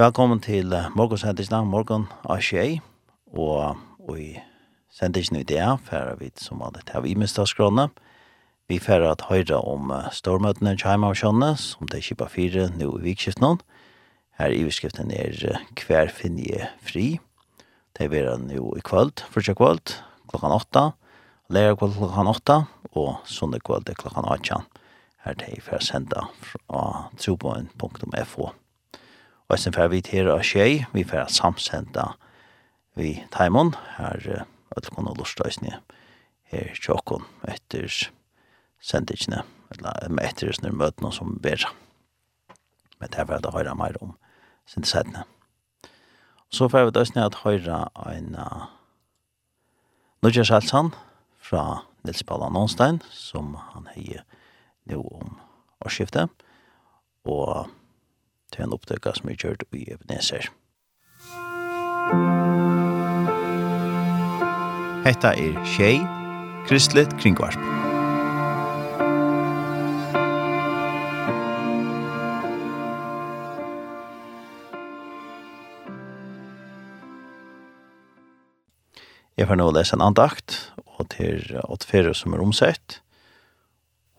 Velkommen til morgensendisene, morgen av tjei, og, og i sendisene i det færer vi som var det til vi miste skrone. Vi får at høyre om stormøtene i Kjeima og Kjønne, som det er kjipa fire nå i vikskiften. Her i vikskiften er hver finje fri. Det er nå i kvöld, første kvöld, klokkan åtta, lærer kvöld klokkan åtta, og sånne kvöld er klokkan åtta. Her er det for å sende fra troboen.fo. Og sen fer vi til å skje, vi fer samsenda vi Taimon, her alle kunne lusta oss ned her tjokken etter sendingene, eller etter sånne møtene som ber. Men det er vel å høre mer om sin sætene. Så fer vi oss ned at høre en uh, Nudja Sjalsan fra Nils Paula Nånstein, som han heier nå om årsskiftet. Og til en oppdøkka som er kjørt i Ebenezer. Hetta er Tjei, Kristelig Kringvarp. Jeg får nå lese en andakt, og til åttfere som er omsett,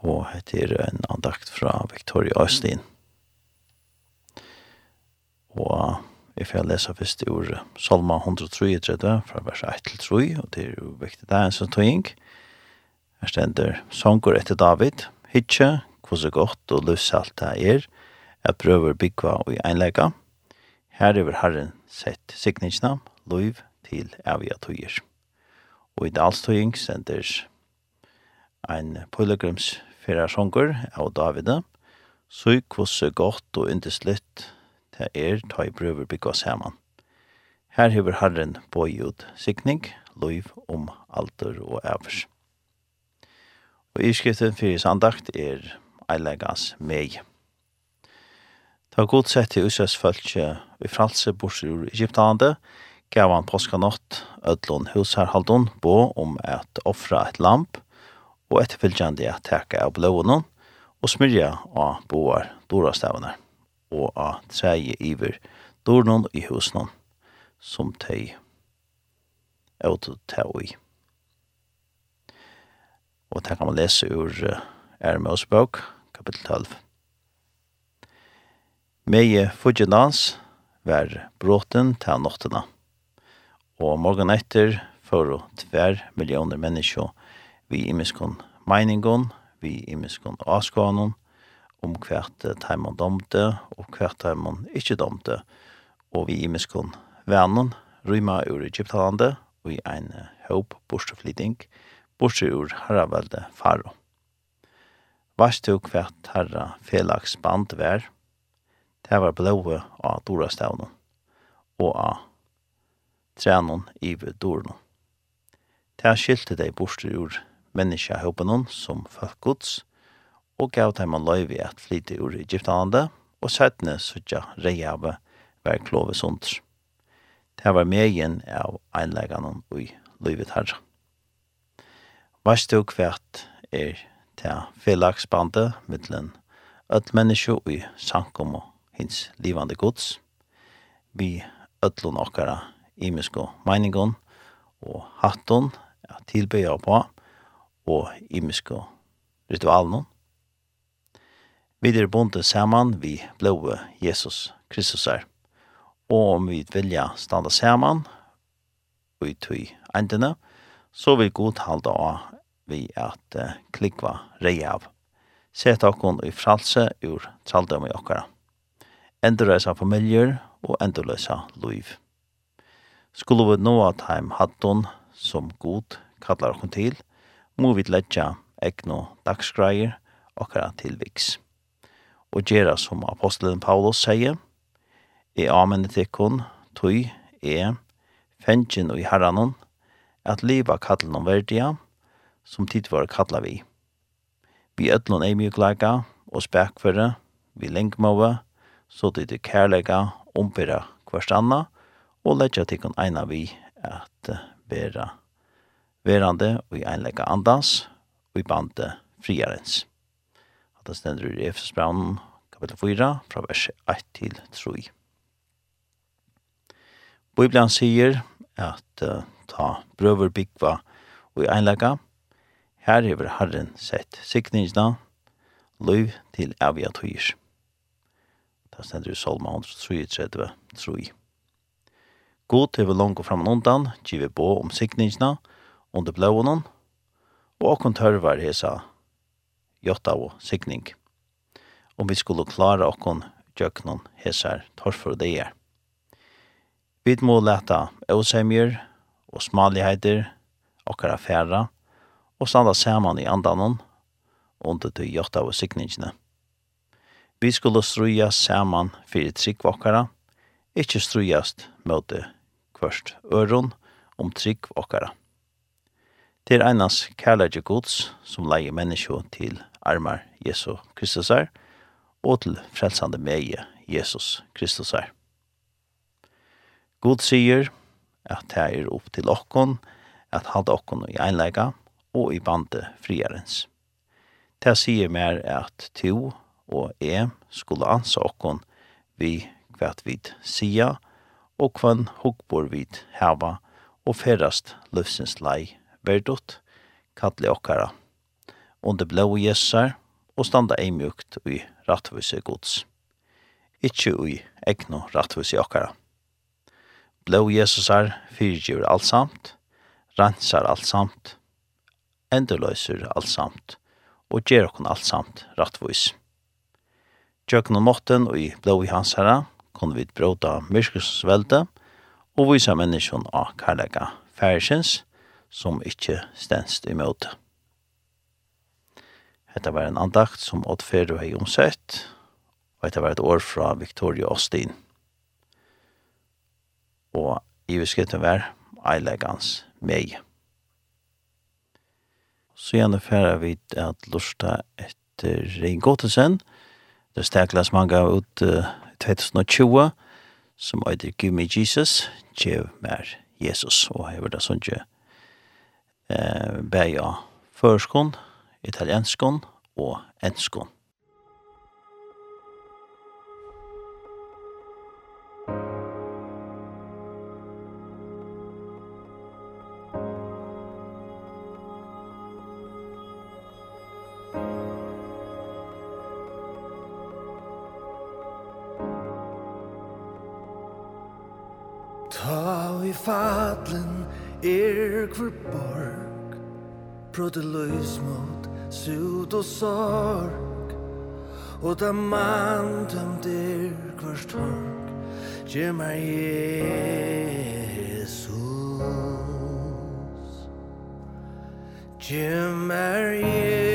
og heter en andakt fra Victoria Østin. Mm. Og jeg får lese først i ordet Salma 133, fra vers 1 til 3, og det er jo viktig det er en sånn tøying. Her stender Sanger etter David, Hitje, hvor så godt og løsalt det er, jeg prøver byggva og einlegga. Her er Herren sett sikningsna, lov til evige tøyer. Og i dalstøying stender ein pilgrims fyrir sanger av David, så hvor så godt og indeslitt det er ta i brøver bygga saman. Her hever Herren bøyud sikning, lov om alter og evers. Og irskriften fyrir sandakt er eilegas meg. Ta god sett til Israels følge i fralse bors ur Egyptalande, gav han påskanått ødlån husherhaldon bo om at offra et lamp og etterfylgjande at teka av blånen og smyrja av boar dorastavene og a treie iver dornon i husnon som tei auto tei. Og det kan man lese ur uh, Ermaus bok, kapittel 12. Meie fudgenans var bråten til noktena, og morgen etter for å tver millioner mennesker vi imiskon meiningon, vi imiskon askvanon om hvert teimann domte og hvert teimann ikkje domte, og vi imiskon vernon ryma ur Egyptalande og i ein håp bortflyting, bortse ur herravelde faro. Vast du hvert herra felaks band vær, det var blåe av dorastavnen og av trænon ive dornon. Det skilte dei bortse ur menneskehåpen som folk gods, og gav dem en løyve at flyte ur Egyptalande, og søttene suttja reiave vær klove sunter. Det var megen av einleggene i løyvet herre. Vars du kvært er til fellagsbandet mittelen öll menneske i sankum og hins livande gods, vi öllun okkara imisko meiningon og hatton, ja, tilbøya på, og imisko ritualen, Vi er bonde saman vi blåe Jesus Kristus er. Og om vi vilja standa saman og i tøy endene, så vil god halda av vi at uh, klikva rei av. Sett okkon i fralse ur traldom i okkara. Endurløsa familjer og endurløsa loiv. Skulle vi nå at heim hatton som god kallar okkon til, må vi letja egno dagsgreier okkara tilviks og gjøre som apostelen Paulus sier, «Jeg til kun, tøy, jeg, fengjen og i herranen, at livet kattelen om verdia, som tid var kattla vi. Vi ødlån ei mjuklega og spekføre, vi lengmåve, så det er kærlega, ombyra hverst anna, og letja tikkun eina vi at vera verande og i einlega andans og i bande friarens at det stender i Efesbraunen, kapitel 4, fra vers 1 til 3. Bibelen sier at uh, ta brøver byggva og i einlega, her hever Herren sett sikningsna, løy til avia tøyers. Det stender i Salma 133, 3. God hever langt og fram og undan, giver på om sikningsna, under blåånen, og kon tørvar hesa jotta og sikning. Om vi skulle klara okkon jöknon hesar torfur det er. Vi må leta osemjer og smaligheter okkara færa og standa saman i andanon under til jotta og sikningene. Vi skulle struja saman fyrir trygg okkara, ikkje strujast møte kvørst øron om trygg okkara. Det er einas kærleidje gods som leier menneskje til armar Jesu Kristusar, og til frelsande meie Jesus Kristusar. God sier at det er opp til okkon, at halda okkon i einleika og i bande friarens. Det sier mer at to og e skulle ansa okkon vi kvært vid sia og kvann hugbor vid heva og ferast løfsens lei verdot kalli okkara under blå gjesser, og standa eimjukt ui rattvise gods. Ikkje ui egno rattvise okkara. Blå Jesusar fyrgjur allsamt, rensar allsamt, endurløyser allsamt, og gjer okkon allsamt rattvis. Tjøkken og måtten og i blå i hans herra, kunne vi bråta myrkesvelde, og vise menneskjon av karlaga færsins, som ikkje stendst i møte. Hetta var en andakt som Odd Ferro hei omsett, og hetta var et år fra Victoria Austin. Og i visketten var Eilegans meg. Så gjerne færa vi at lusta etter Rein Gottesen, det steklas man gav ut uh, 2020, som eitir Give Me Jesus, Gjev mer Jesus, og jeg vil da sånn ikke eh, beia førskånd, italienskon og enskon. Ta i fadlen er hver borg mot sut og sorg Og da man dømter hver torg Gje meg Jesus Gje meg Jesus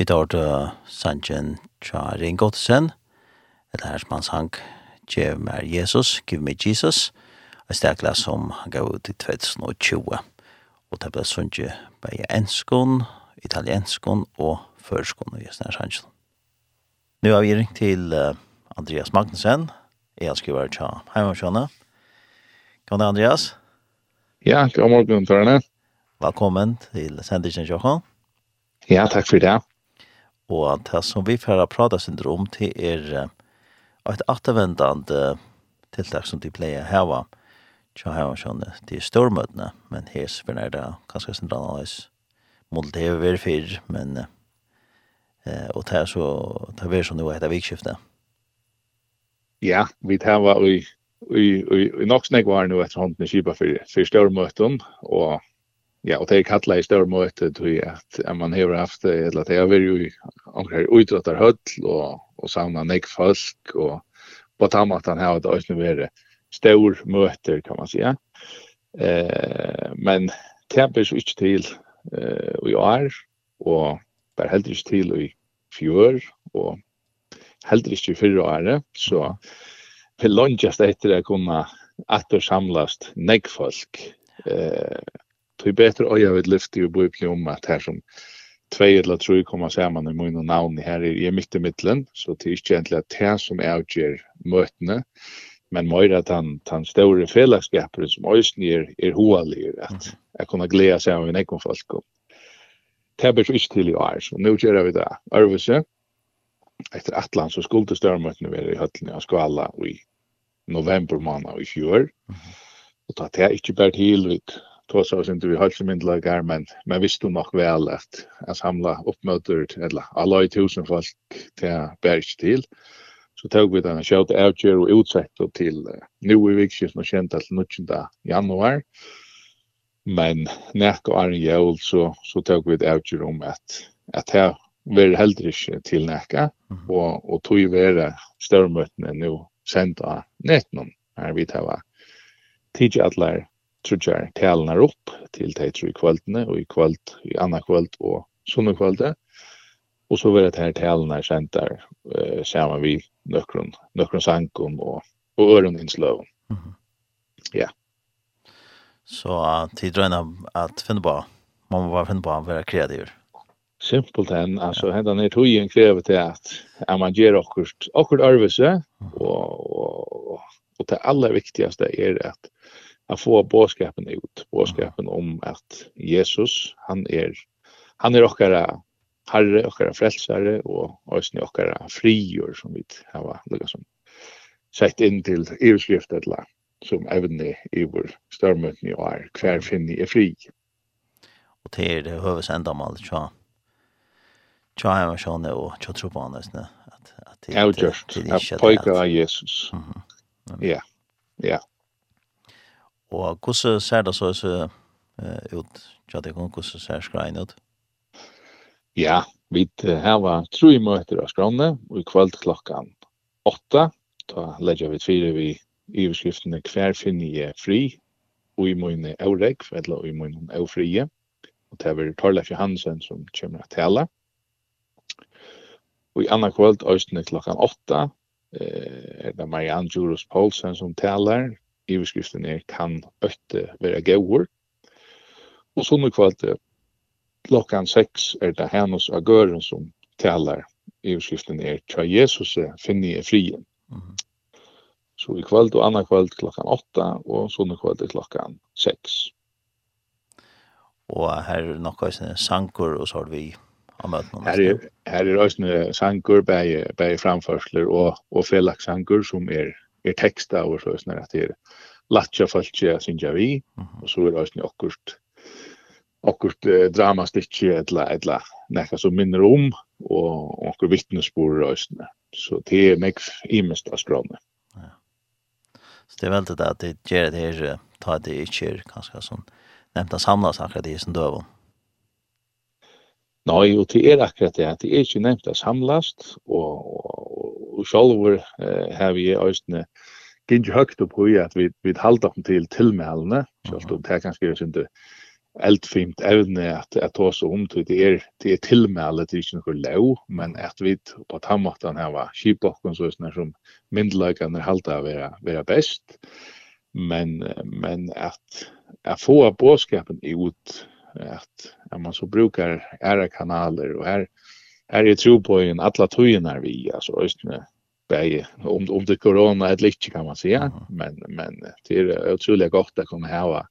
Vi tar til Sanchen Tja Ringotsen, som han sang Gjev meg Jesus, Give me Jesus, og stekla som han gav ut i 2020. Og det ble sunget bare enskån, italienskån og førskån og Jesner Sanchen. Nå har vi ringt til uh, Andreas Magnussen, jeg skriver Tja Heimansjøne. Kom det, Andreas? Ja, god morgen, Tørne. Velkommen til Sendersen Tjokken. Ja, takk for det. Og det som vi får prata syndrom til er et attervendende tiltak som de pleier heva. Tja heva sånne, de er stormøtene, men hes for er det ganske synder annerledes. Målet det er vært fyr, men eh, og det er så, det er vært som nå etter vikskiftet. Ja, vi tar var i i i nok snägg var nu att hånden i köpa för för stormöten och ja, og det är kallat i större möte tror at att man har haft det eller det har varit ju omkring utrattar höll og, og samla nek folk og på tamatan här att det også vært det stor möte kan man säga. Eh men det tempel så ikke til eh i år, og det er heller ikke til i fjør, og heller ikke i fyrre året så för långt etter å kunne kunna åter samlast näck folk eh tog bättre och jag vet lyft i om att här som två eller tre kommer samman i mun och namn här i mitt i mitten så det är inte egentligen att det som är utger mötena men mer att han han stora fällskaper som ösn är är hålig att jag kunna glädja sig av en ekon folk och blir så inte till i år så nu gör vi det arvese efter Atlant så skulle det störmötena vara i höllen i Skala i november månad i fjör. Och ta det inte bara till vid tog så inte vi halsmyndlagar men men visste nog väl att att samla uppmöter eller alla i tusen folk till bergs till så tog vi den här shout out och utsett och till uh, nu i vikskift och känt att 19 januari men näck och är jul så så tog vi det out om att att här vill heller inte till näka och och tog ju vara störmötena nu sända av här vi tar va tidigt alla trudjar talenar upp til de tre kveldene, og i kveld, i anna kveld og sunne kvelde. Og så var det her talenar sentar eh, sammen vi nøkron, nøkron sankon og, og øren innsløven. Mm -hmm. Ja. Så tid drøyna at finne på, man må bare finne på å være kreativ. Simpelt hen, altså ja. ner er en krevet til at, at man gjør akkurat, akkurat arvese, og, og, og, og det aller viktigaste er at att få bådskapen ut, bådskapen om att Jesus, han är han är ochkara herre, ochkara frälsare och ösn ochkara frior som vi har liksom sett in till överskrift eller som även i vår störmöten i år, kvar finner är fri. Och det är det huvudsendamål, tja. Tja, jag var sån och tja tror på honom, att, att det, det, det, det, det, det, det, det, det, det, det, det, det, det, det, det, Og hvordan ser det så uh, ut? Ja, det kan hvordan ser skrein ut? Ja, vi har tre møter av skrone, og i kveld klokkan åtta, da legger vi fire vi i overskriftene hver finner jeg fri, og i mine eurek, eller i mine eufrie, og det er Torleif Johansen som kommer til å tale. Og i andre kveld, østene klokkan åtta, eh, er det Marianne Jurus Poulsen som taler, iverskriften er kan øtte være gauur. Og sånne kvalt klokkan 6 er det hennes av gøren som talar iverskriften er tja Jesus finner i frien. Mm -hmm. Så i kveld og annan kveld klokkan 8 og sånne kveld klokkan 6. Og her er nok også sankur og så har vi av møtene. Her er, her er også sankur, bæg, bæg framførsler og, og felaksankur som er er teksta og så sånn at det er latja falskje synja vi, og så er det også okkurt akkurat eh, dramastikki etla etla nekka som minner om, og okkur vittnesbord og. Så det er nekk imest av skrane. Ja. Så det er veldig det at det gjør det her, ta det ikke er kanskje sånn, nevnta samlas akkurat i sin døvun. Nei, og det er akkurat det, at det er ikke nevnt å samlast, og, og og sjálfur eh, har vi østene gikk høgt opp i at vi, vi halda dem til tilmeldene, selv om det er kanskje ikke eldfint evne at, at ta så om til det er, det er tilmæle til ikke noe lov, men at vi på tammaten her var skipokken så sånn som myndelagene halda å være, være best, men, men at, at få bådskapen ut, at, at man så brukar era kanaler og her, her er tro på en alla tøyene vi, altså østene, bäge om om det corona ett litet kan man säga men men det är otroligt gott att komma här och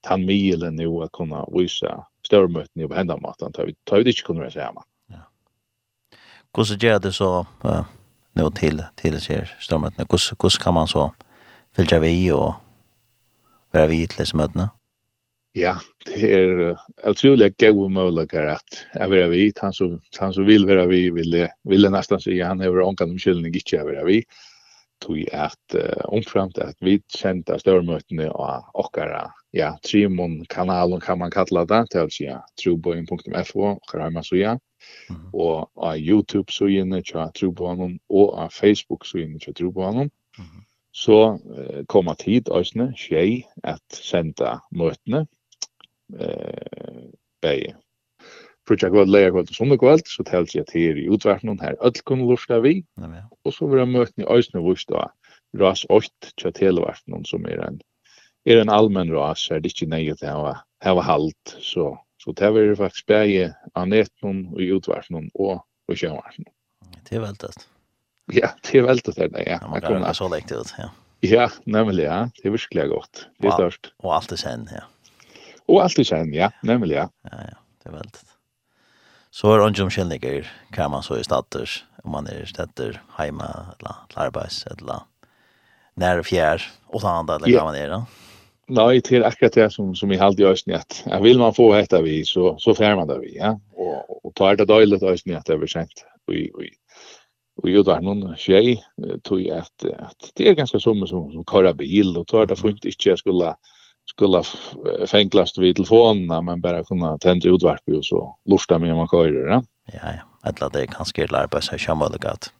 ta milen nu och kunna visa störmöten i på hända maten tar vi tar vi det inte kunna säga man. Ja. Hur så gör det så uh, nu till till sig störmötena hur hur kan man så följa vi och vara vi till mötena? ja, det er utrolig gode muligheter at jeg vil vi, han som, han som vil være vi, vil, vil jeg nesten si, han har ångan omkyldning ikke jeg vil vi, tog at uh, omframt at vi kjente størmøtene av okkara, ja, trimon kanalen kan man kalla det, til å si ja, trobojen.fo, okkara har man så ja, og av YouTube-søgjene til trobojen, og av Facebook-søgjene til trobojen, så uh, kommer tid, òsne, skjei, at senda møtene, eh bæði. Frutja kvöld, leia kvöld og sundu kvöld, så telt jeg til i utvartnum her öll kunne lurska vi, og så vera møtni òsne vust og ras 8 tja televartnum som er en er en allmenn ras, er det ikke nøye til å hava halt, så, så det er faktisk bæði av netnum og i utvartnum og, og sjøvartnum. Det er veldig. Ja, det er veldig det, ja. Ja, man kan så lekt ut, ja. Ja, nemlig, ja. Det er virkelig godt. Det er størst. Og alt er sen, ja. Och allt i ja, nämligen ja. Ja, ja, det är väldigt. Så är det om känningar kan man så i status om man är i städer, hemma, eller till arbets, eller nära fjär, och så andra, eller vad man är då. Nej, det är akkurat det som, som jag alltid ösning att ja, vill man få detta vi så, så fär man det vi, ja. Och, och tar det dåligt ösning att det är sent. Och, vi, och ju där någon tjej tog att, att det är ganska som som, som köra bil och tar det funkar inte jag skulle skulle fänglast vid telefonen men bara kunna tända utvarp och så lusta med man kör Ja, ja. ja. Alla det kanske är lärpa sig känna det gott.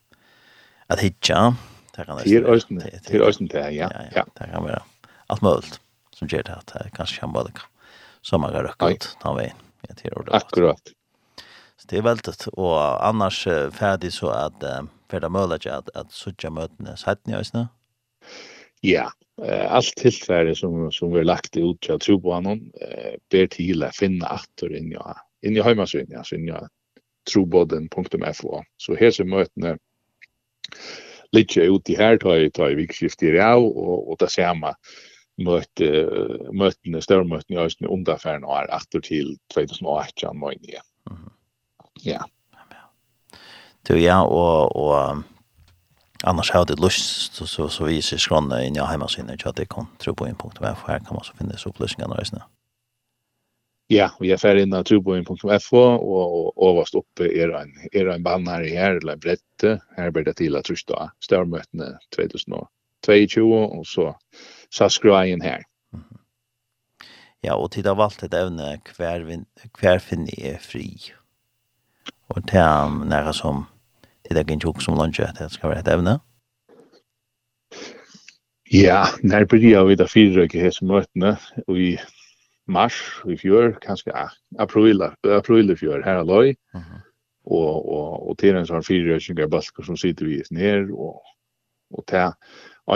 Att hitcha. Det kan det. Till östen. Till östen där, ja. Ja, det kan vara. Allt möjligt som ger det att det kanske känna det. Som man går rökat ta vägen. Jag tror det. Akkurat. Så det är väldigt och annars färdig så att för det möjligt att att söka möten sätt ni ösna. Ja, eh allt tillfälle som som vi lagt ut till trobanan eh ber till att finna åter in ja in i hemmasyn ja sin ja troboden.fo så här så mötena lite ut i här tar tar vikskift i rau och och det samma möte möten störmöten i östen underfärn och är åter till 2018 men ja. Ja. Du ja og, och annars har det lust så så så vi ser skrona in i hemmasinne så att det kan tro på en punkt varför här kan man så finna så upplösningar nästan. Ja, vi är färdig innan troboin.fo och överst uppe är en är en banner här eller brette. Här blir det till att trusta störmötena 2022 och så subscribe här. in här. Ja, och tid av allt det ävne kvar kvar finner är fri. Och det är nära som er det ikke en som lunsje det skal være et evne? Ja, når blir vi da fire ikke hese møtene, og i mars i fjør, kanskje april, april i fjør, her aløy, Mhm. -huh. og, og, og til en sånn fire røkninger balker som sitter vi ned, og, og til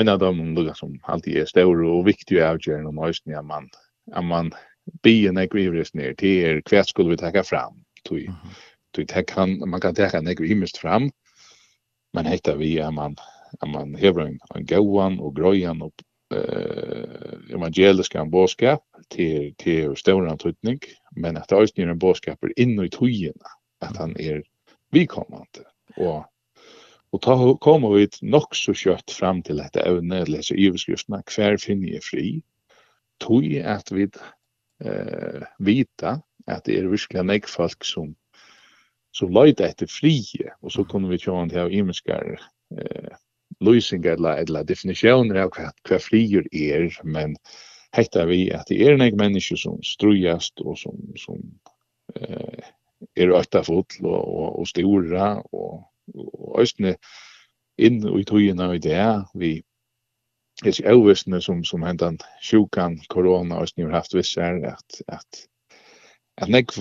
en av dem lukker som alltid er større og viktig avgjørende om høysten, at man, at man bien er grivres ner till er hva skulle vi takke fram, tui tui -huh. tog, kan, man kan takke en grivres fram, men hetta vi är man är man hever en, en gåan och gröjan och eh evangeliska en boskap till till stor antydning men att det är en boskap in i tøyina att han är vikommande och Og ta koma vi nok så kjøtt fram til dette evne, lese iverskriftene, hver finner jeg fri, tog at vi eh, vita at det er virkelig nek folk som som leita etter frie, og så kunne vi kjøre til å imenskar eh, løysingar eller, eller definisjoner av hva, hva frier er, men hekta vi at det er en egen menneske som strujast og som, som eh, er øktafotl og, og, og stora og, og østene inn i tøyina i det vi hesi avvisne som, som hendan sjukan korona og har haft vissar at, at at nek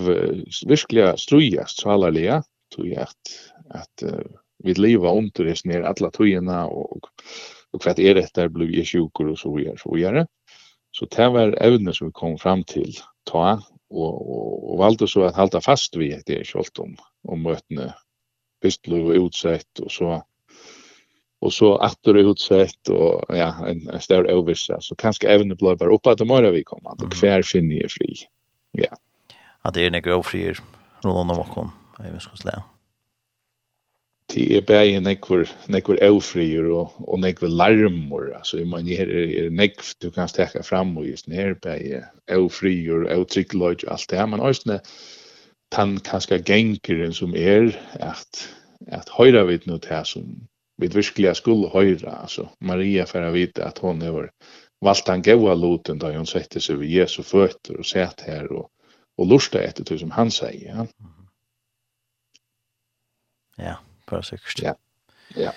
virkelig strujast salarlega, tog at, at uh, vi leva under det nere alla tøyina og, og kvart er dette blir jeg sjukur og så videre, så videre. Så det var evne som vi kom fram til ta, og, og, og valgte så at halda fast vi det er kjolt om, om møtene. Først ble utsett, og så og så atter er utsett, og ja, en, en større overvisse. Så kanskje evne ble bare oppa det morgen vi kom, at hver finner jeg fri. Ja. Yeah at det er nekka ofrier rundt om okkom, jeg vil skulle slæ. Det er. Bare nekkur, nekkur ofrier og, og nekkur larmor, altså jeg mener, her er nekk du kan stekka fram og just her bare ofrier, oftrykkløy og alt det her, men også tan kanska gengeren som er at, at høyra vid nu det som vi virkelig skulle høyra, altså Maria for å vite at hon er valgt han gaua loten da hon sette seg vid Jesu føtter og sett her og och lusta efter det som han säger. Ja, ja bara säkert. Ja. ja.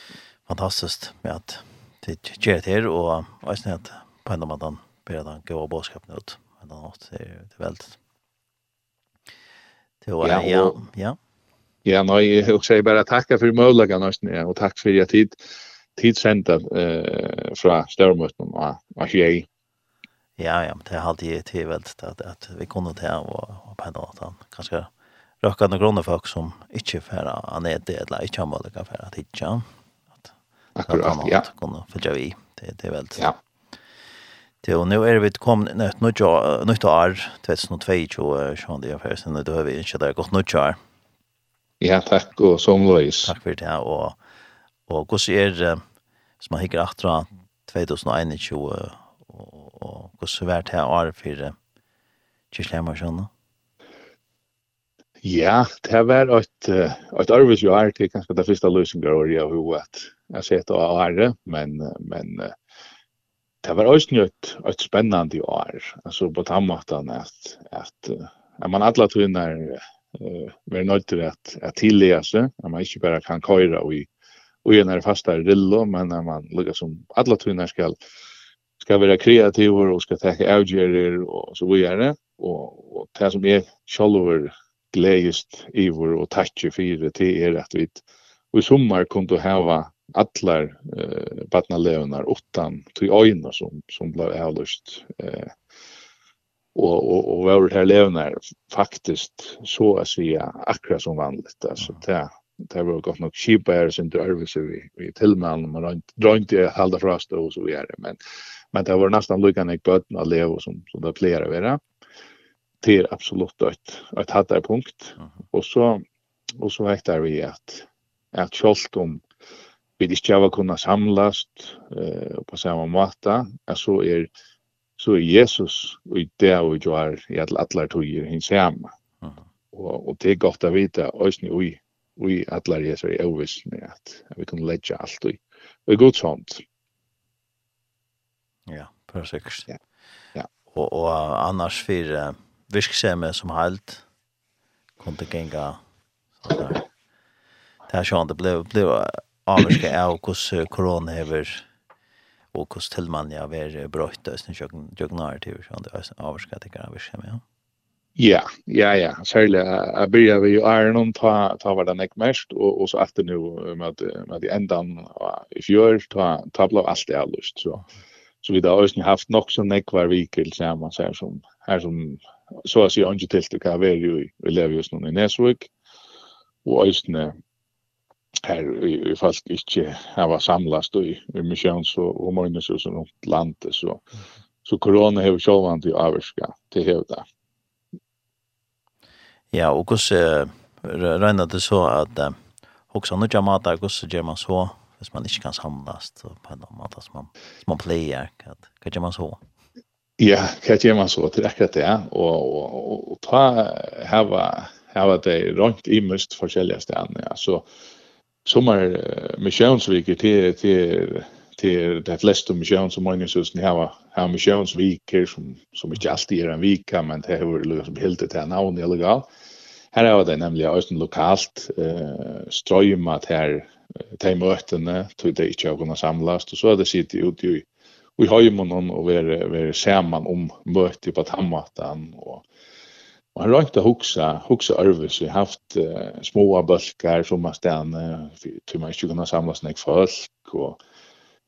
Fantastiskt med att det ger det här och jag att på en av den ber den gå och bådskapen ut. Men den åt det är väldigt. Det var, ja, ja, ja. Ja, nå, jeg vil si bare tacka for möjligheten nästan og takk for at tid tid sendte eh, från Störmöten och, och, och, Ja, ja, men det er alltid till väldigt at, at vi kunne til och, och på en annan kanskje röka noen grunder folk som ikke färra han är det eller ikke har mulighet for at ikke att at Akkurat, ja. Att kunna följa vi. Det, det er veldig. Ja. Det og nu er vi kommet nytt nytt år, nytt år 2022 så det är för sen då har vi ikke det godt nytt år. Ja, takk, og som Louise. Tack för det og hvordan er det, som man hikker åt 2021 og hvordan er det her for kyrkjehjemmersjonen? Ja, det var et, et arbeidsjør til kanskje det første løsninger året jeg har hva jeg sett av ære, men, men det var også nytt et spennende år. Altså på den måten at, at, at man alle tøyner uh, være nødt til at, at tillige seg, at man ikke bare kan køyre og i og en er fasta rillo, men at man lukka som alle tøyner skal ska vara kreativa och ska ta avgärder och så vidare och och det som är själver glädjest ivor och tacke för det är att vi i sommar kunde hava allar eh barna leonar åttan till öjna som som blev avlöst eh och och och vår här levnar faktiskt så att säga akkurat som vanligt. Alltså det det var gott nok cheap bears in the vi vi till man man drömde halda hålla og och så vidare men Men det var nästan lika nek bötna lev som, som det flera vera. Det är absolut ett, ett hattarpunkt. Mm. Och så, och så hektar vi att, att kjolt om vi ikke har kunnet samlast eh, på samme måte, så er, så er Jesus i det og gjør i alle atler togir hins hjemme. Uh -huh. Og, og det er godt å vite, øyne ui, ui atler Jesus i øvisen, at vi kan legge alt i, i god sånt. Ja, perfekt. Ja. Ja. Og, og annars for uh, virksomhet som helt kunde gänga så där. Det här sjön det blev blev avskär av hos corona över och hos tillman jag var bröjt och sen jag jag när till sjön det avskär det kan virksame. Ja. Ja, ja, ja. Særlig, jeg begynner vi jo er noen, ta, ta var det ikke mest, og, og så etter nå, med, med de endan i fjør, ta, ta ble alt det jeg har lyst, så. Så vi har også haft nok så nekvar vikel sammans her som, her som så å si ikke til det kan være jo vi lever just noen i Nesvik. Og også her i folk ikke hava samlast i, i misjons og, og morgens og sånn rundt landet. Så, så korona har sjålvan til avvarska til hevda. Ja, og hvordan regner det så at uh, også nødja matar, hvordan gjør man så hvis man ikke kan samlas på en måte som man, som man pleier, hva gjør man så? Ja, hva gjør man så? Til akkurat det, og, og, og, og ta hava, hava det rundt i mest forskjellige stedene, ja, så sommer misjonsviker til, til til det fleste misjøen som mange synes ni har har misjønsviker som som ikke alltid er en vika men det har liksom helt det her navnet illegal. Her er det nemlig også lokalt eh strøyma her de møtene, tog det ikke å kunne samles, og så er det sitte ut i, i høymonen og være, være sammen om møte på tammaten, og, og han røykte hoksa, hoksa ærvis, vi har haft uh, små bølger som er stedene, till man ikke kunne samles nek folk, og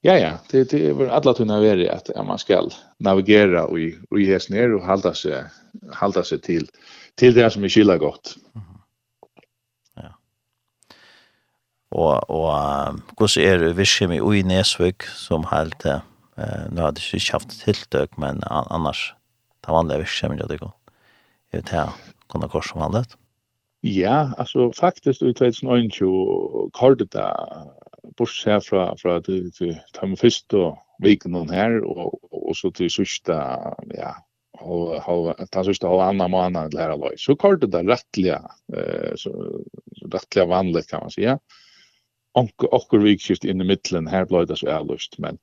ja, ja, det, det er alle tunne være at ja, man skal navigera og i, og i ner ned og sig seg, sig seg til, til det som er skilla godt. Mm -hmm. og og kos er viskum i oi Nesvik som helt eh nu hade ju skaft tilltök men annars ta vanliga viskum jag tycker. Jag vet här kunna kors som handlat. Ja, alltså faktiskt i 2009 kallade det bort här från från tam till de veken veckorna här och och så till sista ja och ha ta sista stå andra månaden lära loj. Så kallade det rättliga eh så rättliga vanligt kan man säga. Ja onkur onkur vikskift inn i middelen her blei det så avlust men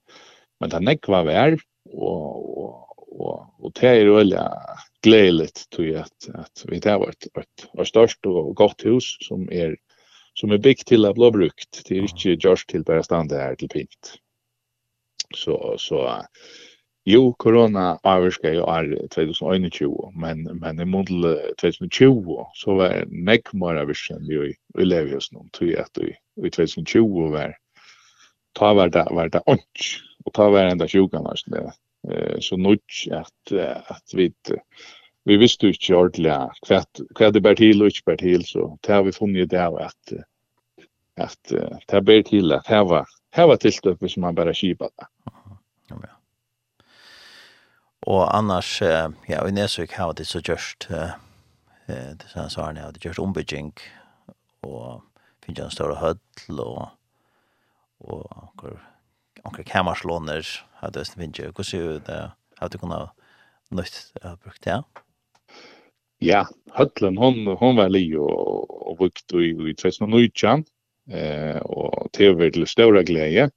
men det nekva vær og og og og det er veldig gledeligt tror at, at vi det var et, et, et størst og godt hus som er som er byggt til å bli brukt. Det er ikke gjørst til bare stande her til pint. Så, så Jo, corona avvirka jo er 2021, men, men i måned 2020 så var nek mer av enn vi, vi lever oss nå, tog at vi i 2020 var ta var det, var det ånds, og ta var enda sjukan hans det. Så nødt at, at vi, vi visste ikke ordentlig hva, hva det bær til og ikke bær til, så det vi funnet det av at, at det bær til at heva, var tilstøpet som man bare skipa det. Och annars, ja, i Nesvik har det så just det sånn så har det just ombygging och finns en större höll och och onkel onkel kammarslåner hade det finns ju hur ser det har du kunnat nytt brukt ja. Ja, höllen hon hon var li och och vukt i i 2019 eh och tv till stora glädje. Eh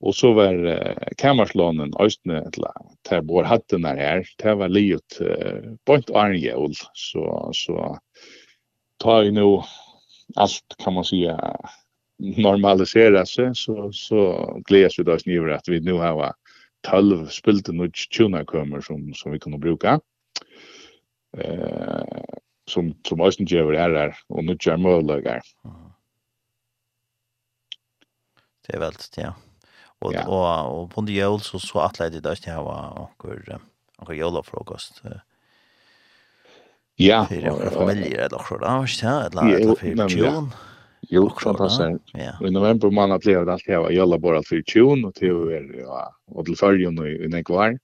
Og så var uh, kamerslånen østene til bor hatten där her, det var livet uh, bort arje og så, så tar jeg nå alt kan man si normalisera seg, så, så gledes vi då sniver at vi nå har 12 spilte noen tjunakømmer som, som vi kunne bruka. Eh, som, som østen gjør er her, og nå gjør møløkker. Det er veldig, ja. Och ja. och och på det jul så så att det där ska ha några några julafrokost. Ja, för familjer eller så där, så eller för tjun. Jo, fantastiskt. Ja. I november månad blev det alltid här jalla bara för tjun och till er och till färgen och i nekvar.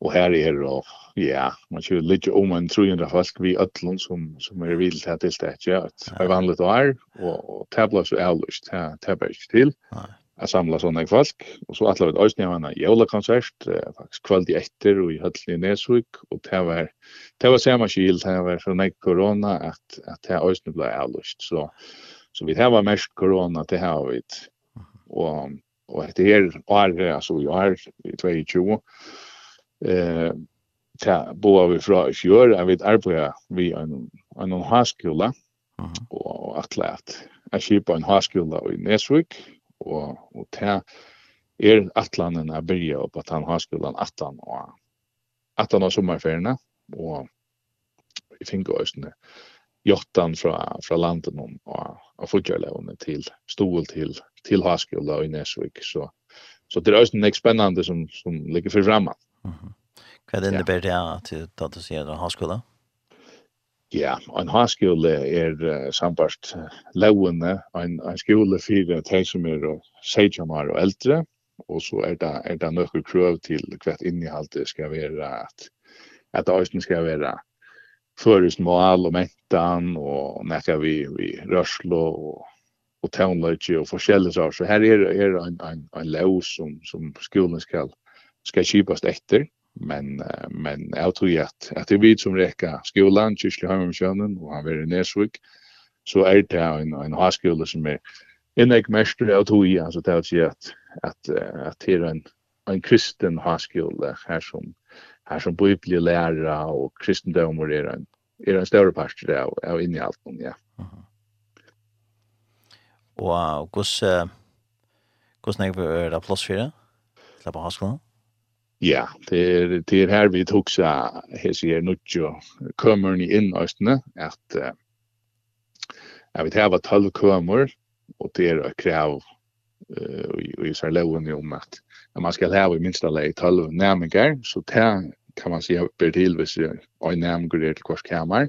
Och här är det ja, man skulle lite om en 300 fisk vi öllon som som är vilt här till det. Ja, det är vanligt år och tävlas och ärligt. Ja, tävlas till. Nej att samla såna folk och så alla vet ösnen har en jólakonsert faktiskt kvällt i efter och i höllen i Nesvik och det var det var samma skild det var så när corona att att det ösnen blev avlust så så vi det var mest corona det har vi och och det här år alltså jag i 22 eh ta boa vi fra i fjör, jeg vet arbeida vi en, en haskola, og atlet. Jeg kjipa en haskola i Nesvik, og, og ta er atlanen jeg byrja opp at han har skolan atlan og atlan av sommerferiene og i fingerøsene jottan fra, fra landet om og, og fotgjørlevene til stol til, til Haskola i Nesvik. Så, så det er også nek spennende som, som ligger for framme. Mm -hmm. Hva er det innebærer det at du, da du sier Haskola? Ja, en hanskjole er uh, sambart lovende, en, en skole for de som er 16 år og eldre, og så er det, er det noen krøv til hvert innihaltet skal være at, at det skal være føresmål og mentan og nekka vi, vi rørslo og og tøvnløyde og forskjellige saker. Så her er, er en, en, en lov som, som skolen skal, skal kjipast etter men men jag tror att att det vi som räcka skolan kyrklig hemmsjönen och han är i Näsvik så är det en en högskola som är en ek mästare jag tror ju alltså det är att att att det är en en kristen högskola här som här som bibel lära och kristendom och det är en är en större part där och inne i allt ja. Wow, kus kus nägver er det plats för det? Släppa högskolan? Ja, det er, det er her vi tok seg, her sier nutjo, kømeren i innøstene, at uh, jeg vet her var tolv kømer, og det er et krav uh, i, i særleven om at når man skal hava i minsta lei tolv nærmengar, så det kan man si ber til hvis en nærmengar er til hver kammer,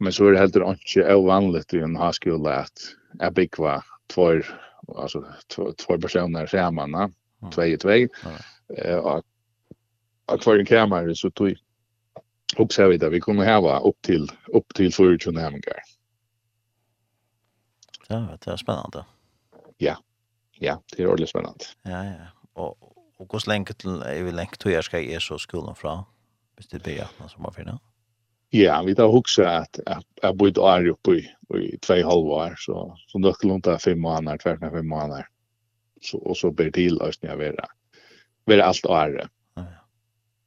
men så er det heller ikke uvanligt i en haskjule at jeg byggva tvær, altså tvær personer sammen, tvei i tvei, Eh uh, av kvar en kamer så tog också vi där vi kunde ha upp till upp till för ju nämngar. Ja, det är spännande. Ja. Ja, det är ordentligt spännande. Ja, ja. Och och hur länge till är vi länge till jag ska ge så skolan från Visst det blir att som har fina. Ja, vi tar också att att jag bodde där uppe i i två halvår så så då skulle inte fem månader, tvärna fem månader. Så och så blir till att jag vara vara allt året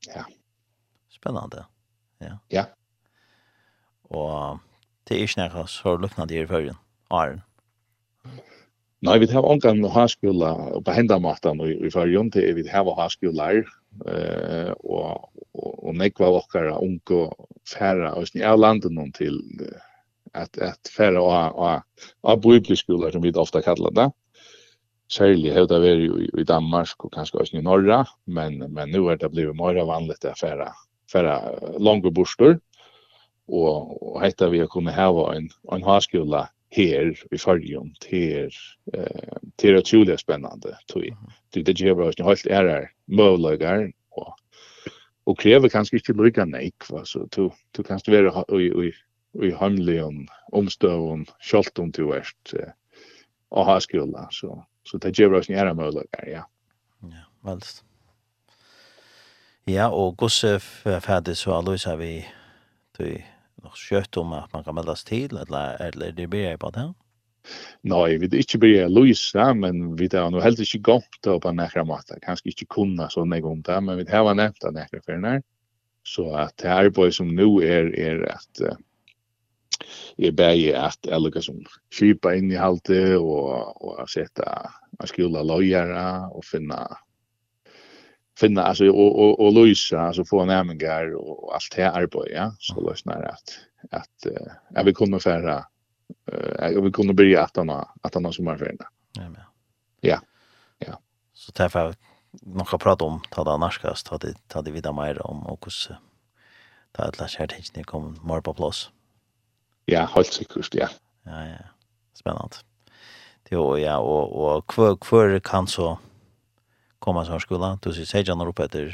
Ja. Spännande. Ja. Ja. Og det er ikke några så lucknande i førgen, Arne? Nei, vi har ongan harskola på hendamartan i, i førgen, det er vi har harskolar, eh, og, og, og nekva okkara unge færa og sni av landen noen til at, at færa av, av, av bibelskolar som vi ofta kallar det. Særlig har det vært i Danmark og kanskje også i Norra, men, men nu er det blivit mer vanligt å fære, fære lange bostor, Og, og hette vi å kunne hava en, en havskola her i Førjum, til eh, til at Julia er spennende. Til, til det gjør oss helt her møvløyger og, og krever kanskje ikke lykke nek, va? så du, du kan være i, i, i hemmelig omstøvun, selv om du er eh, og har så Så det gjør oss nära möjligheter, ja. Ja, väldigt. Ja, og Gussef er ferdig så alløys har vi til nok skjøtt om at man kan meldes til, eller er det blir på det? Nei, vi er ikke blir løysa, men vi er nå helt ikke gått det på nekra måte. Kanskje ikke kunne sånn jeg om det, men vi har nevnt det nekra for nær. Så at det arbeid som nå er, er at uh, är bäge att eller som skipa in i halte och och att sätta att skola lojara och finna finna alltså och och och lösa alltså få nämningar och allt det arbetet ja så lösnar det att att ja, vi kommer färra eh vi kommer börja att han att han som är färna. Ja men. Ja. Ja. Så därför man kan prata om ta det annars kast ta det ta det vidare mer om och hur ta alla kärleken kommer mer på plats. Ja, helt sikkert, ja. Ja, ja. Spännande. Jo, ja, og, og hver, hver kan så komme som skola? Du sier seg gjerne opp etter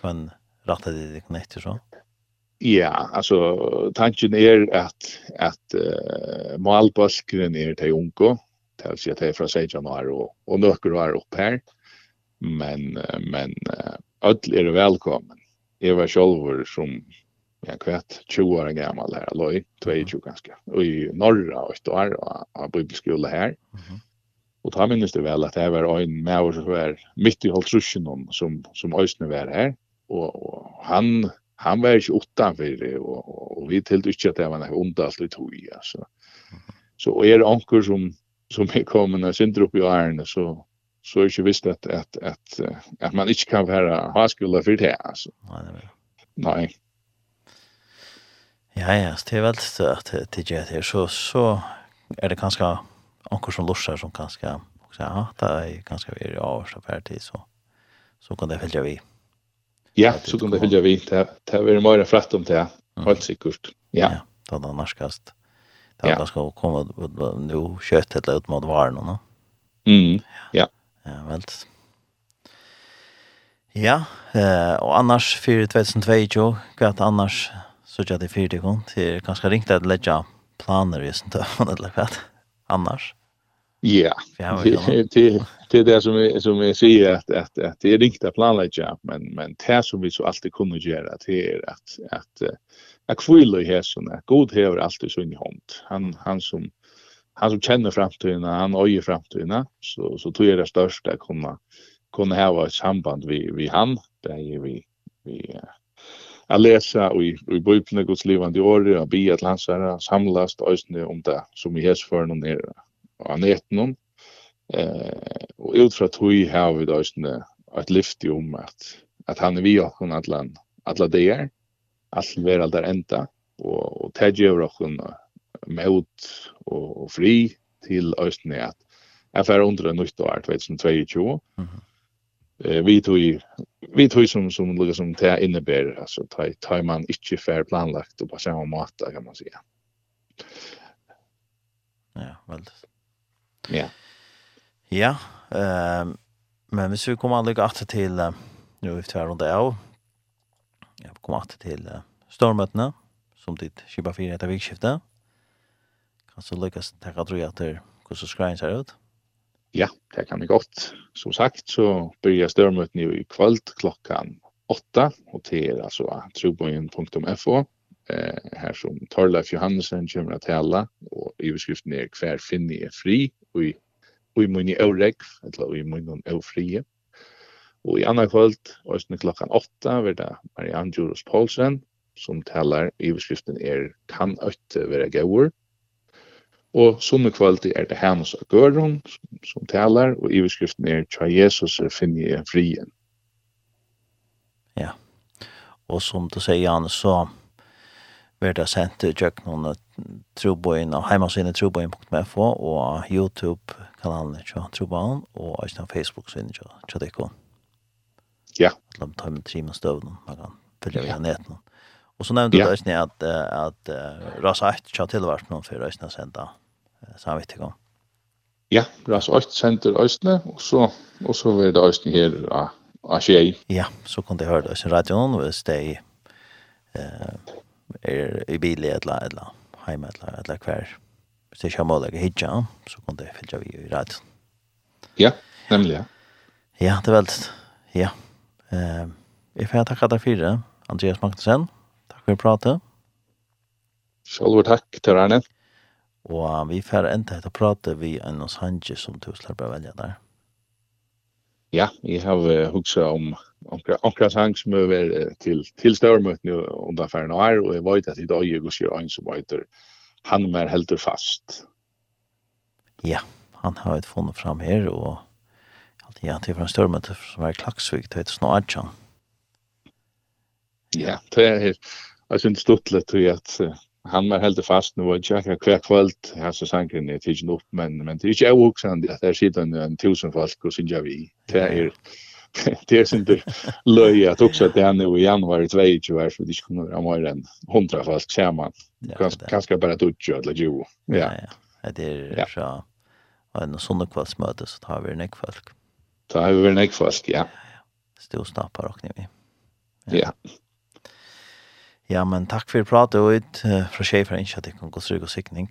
hvem rätta det ikke nett så? Ja, altså, tanken er at, at uh, malbalskren er til unge, til å si at det er fra seg och og, og nøkker var opp her, men, men uh, ødel er velkommen. Jeg var selv som jag kvätt 20 år gammal här Aloy 22 ganska och i norra och ett år av bibelskola här. Mhm. Och ta minns det väl att det var en människa som var mitt i Holtrusjen som som ösne var här och, och han han var ju åtta för och, och, och vi tänkte inte att det var något ondalt i tog alltså. Så är det ankor som som är kommande när synder upp i ärna så så är ju visst att att att att man inte kan vara ha skulle för det alltså. Nej. Nej. Ja, ja, det er veldig at det gjør det. Så, så er det kanskje anker som lorser som kanskje, ja, det er kanskje vi er i avhørsta ferdtid, så, så kan det følge vi. Ja, så kan det følge vi. Det, det er mer frett om det, helt sikkert. Ja, ja det er det norskast. Det er ja. det skal komme nå kjøtt eller ut mot varen nå. Mm, ja. Ja, veldig. Ja, eh, og annars för hva er det annars så jag det för det kom till ganska ringt att lägga planer just inte eller vad annars. Ja. Det det det som är, som jag säger att att att det är ringt att planlägga men men det som vi så alltid kunde göra det är att att att kvilla i häsarna. God hever alltid sin hand. Han han som han som känner framtiden, han öjer framtiden så så tror jag det största kommer kunna ha ett samband vi vi han där vi vi att läsa och i i bibeln Guds levande ord och be att landsara samlas ösne om det som i häst för någon här och nätten eh och utifrån att vi har vi ösne att lyfta om att att han är vi och hon att land alla där allt vera där ända och och tädje över hon mot och, och fri till ösne att Jag får undra nytt år 2022. Mm -hmm eh vi tog vi tog som som lukar som det innebär alltså ta ta man inte fair planlagt och på samma måte kan man säga. Ja, väl. Ja. Ja, ehm men hvis vi kommer aldrig åter till uh, nu vi tar runt av. Ja, kommer åter till uh, stormötena som dit Shiba 4 heter vikskifte. Kan så lykkes ta at du gjør det går så skrein ser ut. Ja, det kan vi godt. Som sagt så börjar störmötet nu i kväll klockan 8 och det är alltså trobojen.fo eh här som Torleif Johansen kommer att tala och i beskriften är kvar finne är fri och i och i mun i Eurek eller i mun om Eufrie. Och i andra kväll åsne klockan 8 blir det Marianne Juros Paulsen som talar i beskriften är kan ötte vara gåvor Og sunne kvöldi er det hans av Gøron som som talar, og iverskriften er Tja Jesus er finne i frien. Ja, og som du sier, Jan, så blir det sendt til Jøk noen Trobøyen, og heimasynet trobøyen.fo, og YouTube-kanalen til Trobøyen, og også Facebook-synet Tja Tja Dekon. Ja. Alla med tajmen trimen støvn, man kan følge via nätet. Og så nämnde du yeah. at, att, at uh, Rasa 1 kjør tilvært noen for att sända så vet jeg. Ja, det er altså Øst og så, og så er det Østene her av, av Skjei. Ja, så kunne jeg høre det i radioen, hvis det eh er i bil eller eller annet, hjemme et eller annet hver. Hvis det ikke har målet å hitje, så kunne jeg fylle vi i radioen. Ja, nemlig, ja. Ja, det er veldig, ja. Uh, jeg får takke deg det. Andreas Magnussen. Takk for å prate. Selv takk, Tørrerne. Og vi får enda etter prate vi en hos Hanji som du slipper å velge der. Ja, jeg har uh, hukset om akkurat sang som er uh, til, til størmøtene under ferden her, og jeg vet at i dag jeg går en som heter Han mer helder fast. Ja, han har jo funnet fram her, og ja, det er fra en størmøte som er klaksvig, det heter Snartjan. Ja, det er helt, jeg synes stort litt at uh, han var helt fast nu och jag kvar kväll här så sanken det är inte upp men men det är inte ovuxande det där sitter en tusen folk och synja vi det är det är inte löje att också att det är nu i januari 22 år så det kommer att vara en 100 folk samman kanske bara tutsch eller ju ja ja. det är så en sån kvällsmöte så tar vi en folk tar vi en folk ja. Stå snappar och ni. Vi ja. Ja, men takk for pratet ut uh, fra Sjefer Initiativ og Godstrygg og Sikning.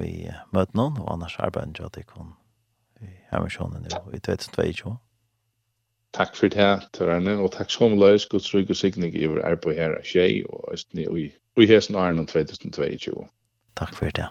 Vi uh, møter noen, og annars arbeider jeg til i Hermisjonen i 2022. Takk for det, Tørene, og takk som løs Godstrygg og Sikning i vår arbeid her av Sjei og Østene i, i Hesen Arne 2022. Takk for det.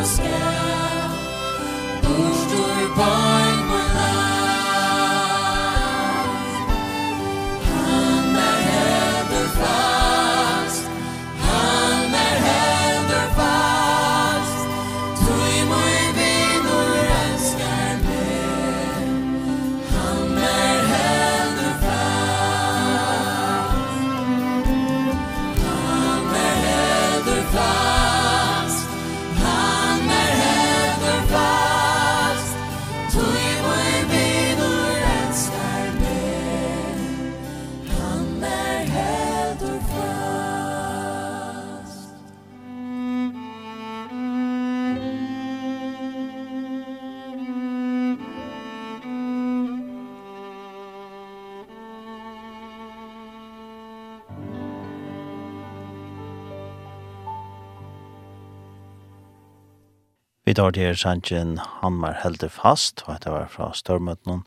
Just get Vi tar til sannsyn Hammar heldur fast, og dette var fra Stormøtnen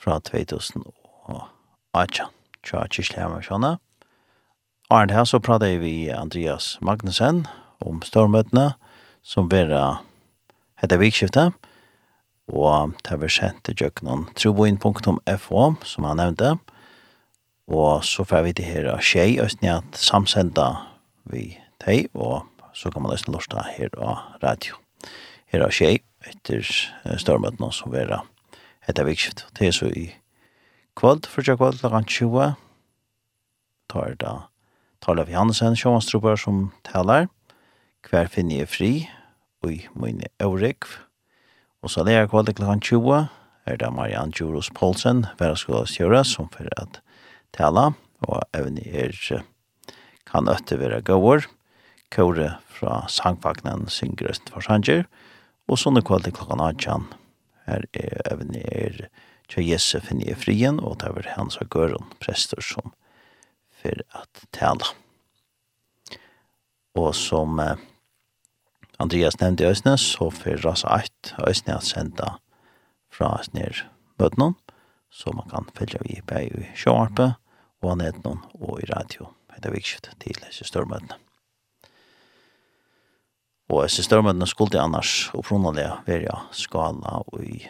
fra 2018. Tja, Kisle Hammar Sjåne. Arne her så prater vi Andreas Magnussen om Stormøtene, som vera hette vikskiftet, og det var sendt til jøkkenen troboin.fo, som han nevnte, og så får vi til her av tjei, og samsenda vi til, og så kan man løsne lortet her av radio her av tjej etter stormøtene som vera etter vikskift. Det er så i kvöld, fyrtja kvöld, lagan 20, tar da Tarla Johansen, sjåmanstrupar som talar, hver finner jeg fri, og i mine øvrek, og så lærer kvöld lagan 20, er det Marianne Djuros Poulsen, verdenskola som for at tala, og evne er kan øtte være gåår, kåre fra sangfagnen Syngrøst for Sanger, og Og sånne kvalitet klokken 18. Her er evne er Tja finne i frien, og det er hans og Gøren, prester som for at tale. Og som eh, Andreas nevnte i Øsnes, så for Rasa 8, Øsnes er sendt fra Øsnes møtene, så man kan følge vi på i sjåarpe, og han er noen og i radio. Det er viktig til disse størmøtene. Og jeg synes størmøtene skulle det annars opprunnelig være skala i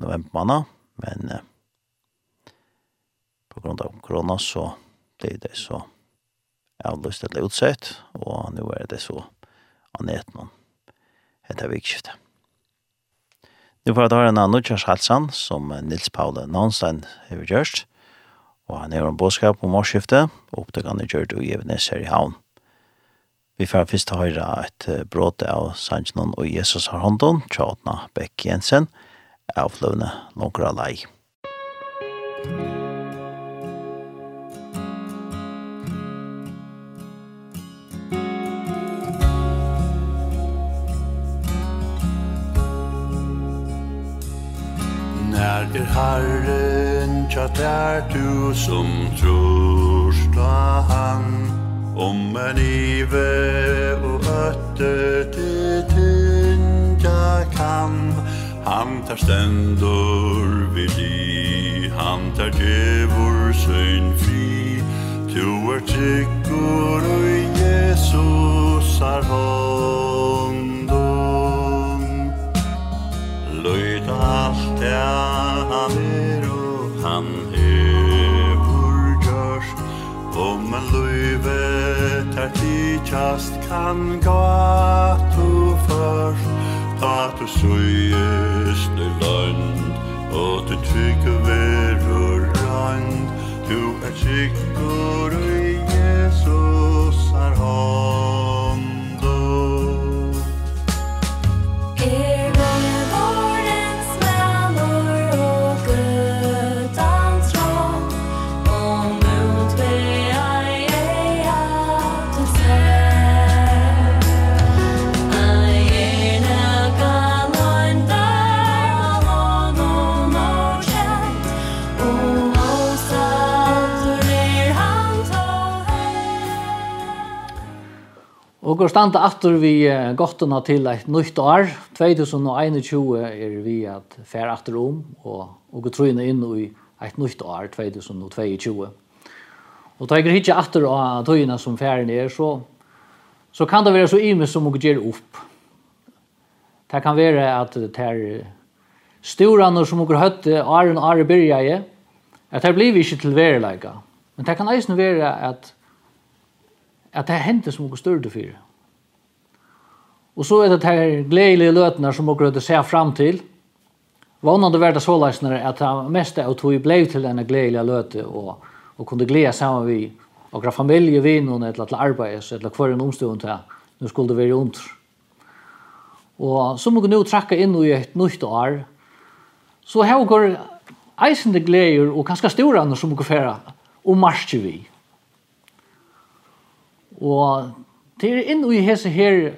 november måned, men eh, på grunn av korona så det er det så avlyst eller utsett, og nå er det så annet noen etter vikskiftet. Nu får jeg ta en annen kjørshalsan som Nils Paule Nanstein har gjort, og han har en bådskap om årsskiftet, og opptøkene gjør det i Evenes her i havn. Vi får først høre et bråd av Sanjnon og Jesus har hånden, Tjotna Beck Jensen, av Løvne Logra Lai. När er Herren tjatt er du som tror han. Om en ive og ötte til tynda kan Han tar stendur vid di Han tar djevor søgn fri. Tu er tryggor og Jesus er hånden Løyt alt det han er og han Men løyvet er tidsast kan gå gato først Da du søyest i land Og du tykker verur rand Du er sikker Okur standa aftur vi gottuna til eit nytt år. 2021 er vi at fer aftur om, og okur trøyna inn i eit nytt år, 2022. Og ta ekker hitja aftur av tøyina som ferien er, så, så kan det være så ime som okur gjer opp. Det kan være at det er storaner som okur høtte, åren og åren byrjaie, at det blir vi ikke til verilega. Men det kan eisen være at at det hendte som noe større for. Og så er det her gledelige løtene som dere hadde sett frem til. Vånande var det så løsner at det meste av tog ble til denne gledelige løte og, og kunne glede sammen vi og graf familie, vinnene, eller til arbeids, eller hver en omstående til. Nå skulle det være ondt. Og så må vi nå trekke inn i et nytt år. Så har vi eisende gleder og ganske store andre som vi fære og marsjer vi. Og til inn i hese her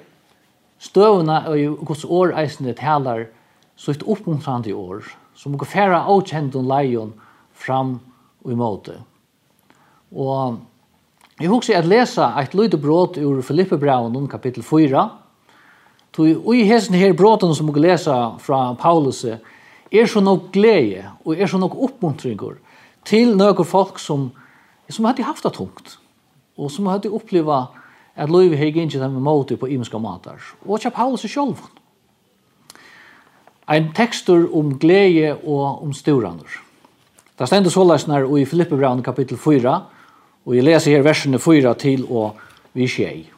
støvna og jo Guds år eisende talar så et oppmuntrande år som går færa avkjentun leion fram og imot. Og jeg husker at lesa eit lydde brot ur Filippe Braun kapittel 4 og i hesten her broten som vi lesa fra Paulus er så nok glede og er så nok oppmuntringer til noen folk som, som hadde haft det tungt og som hadde opplevd at Løyvi har gynnt dem måte på imenska matar. Og ikke Paulus sjálv. Ein tekstur om glede og om storanur. Det stender så nær i Filippebraun kapittel 4, og jeg leser her versene 4 til og vi skjei.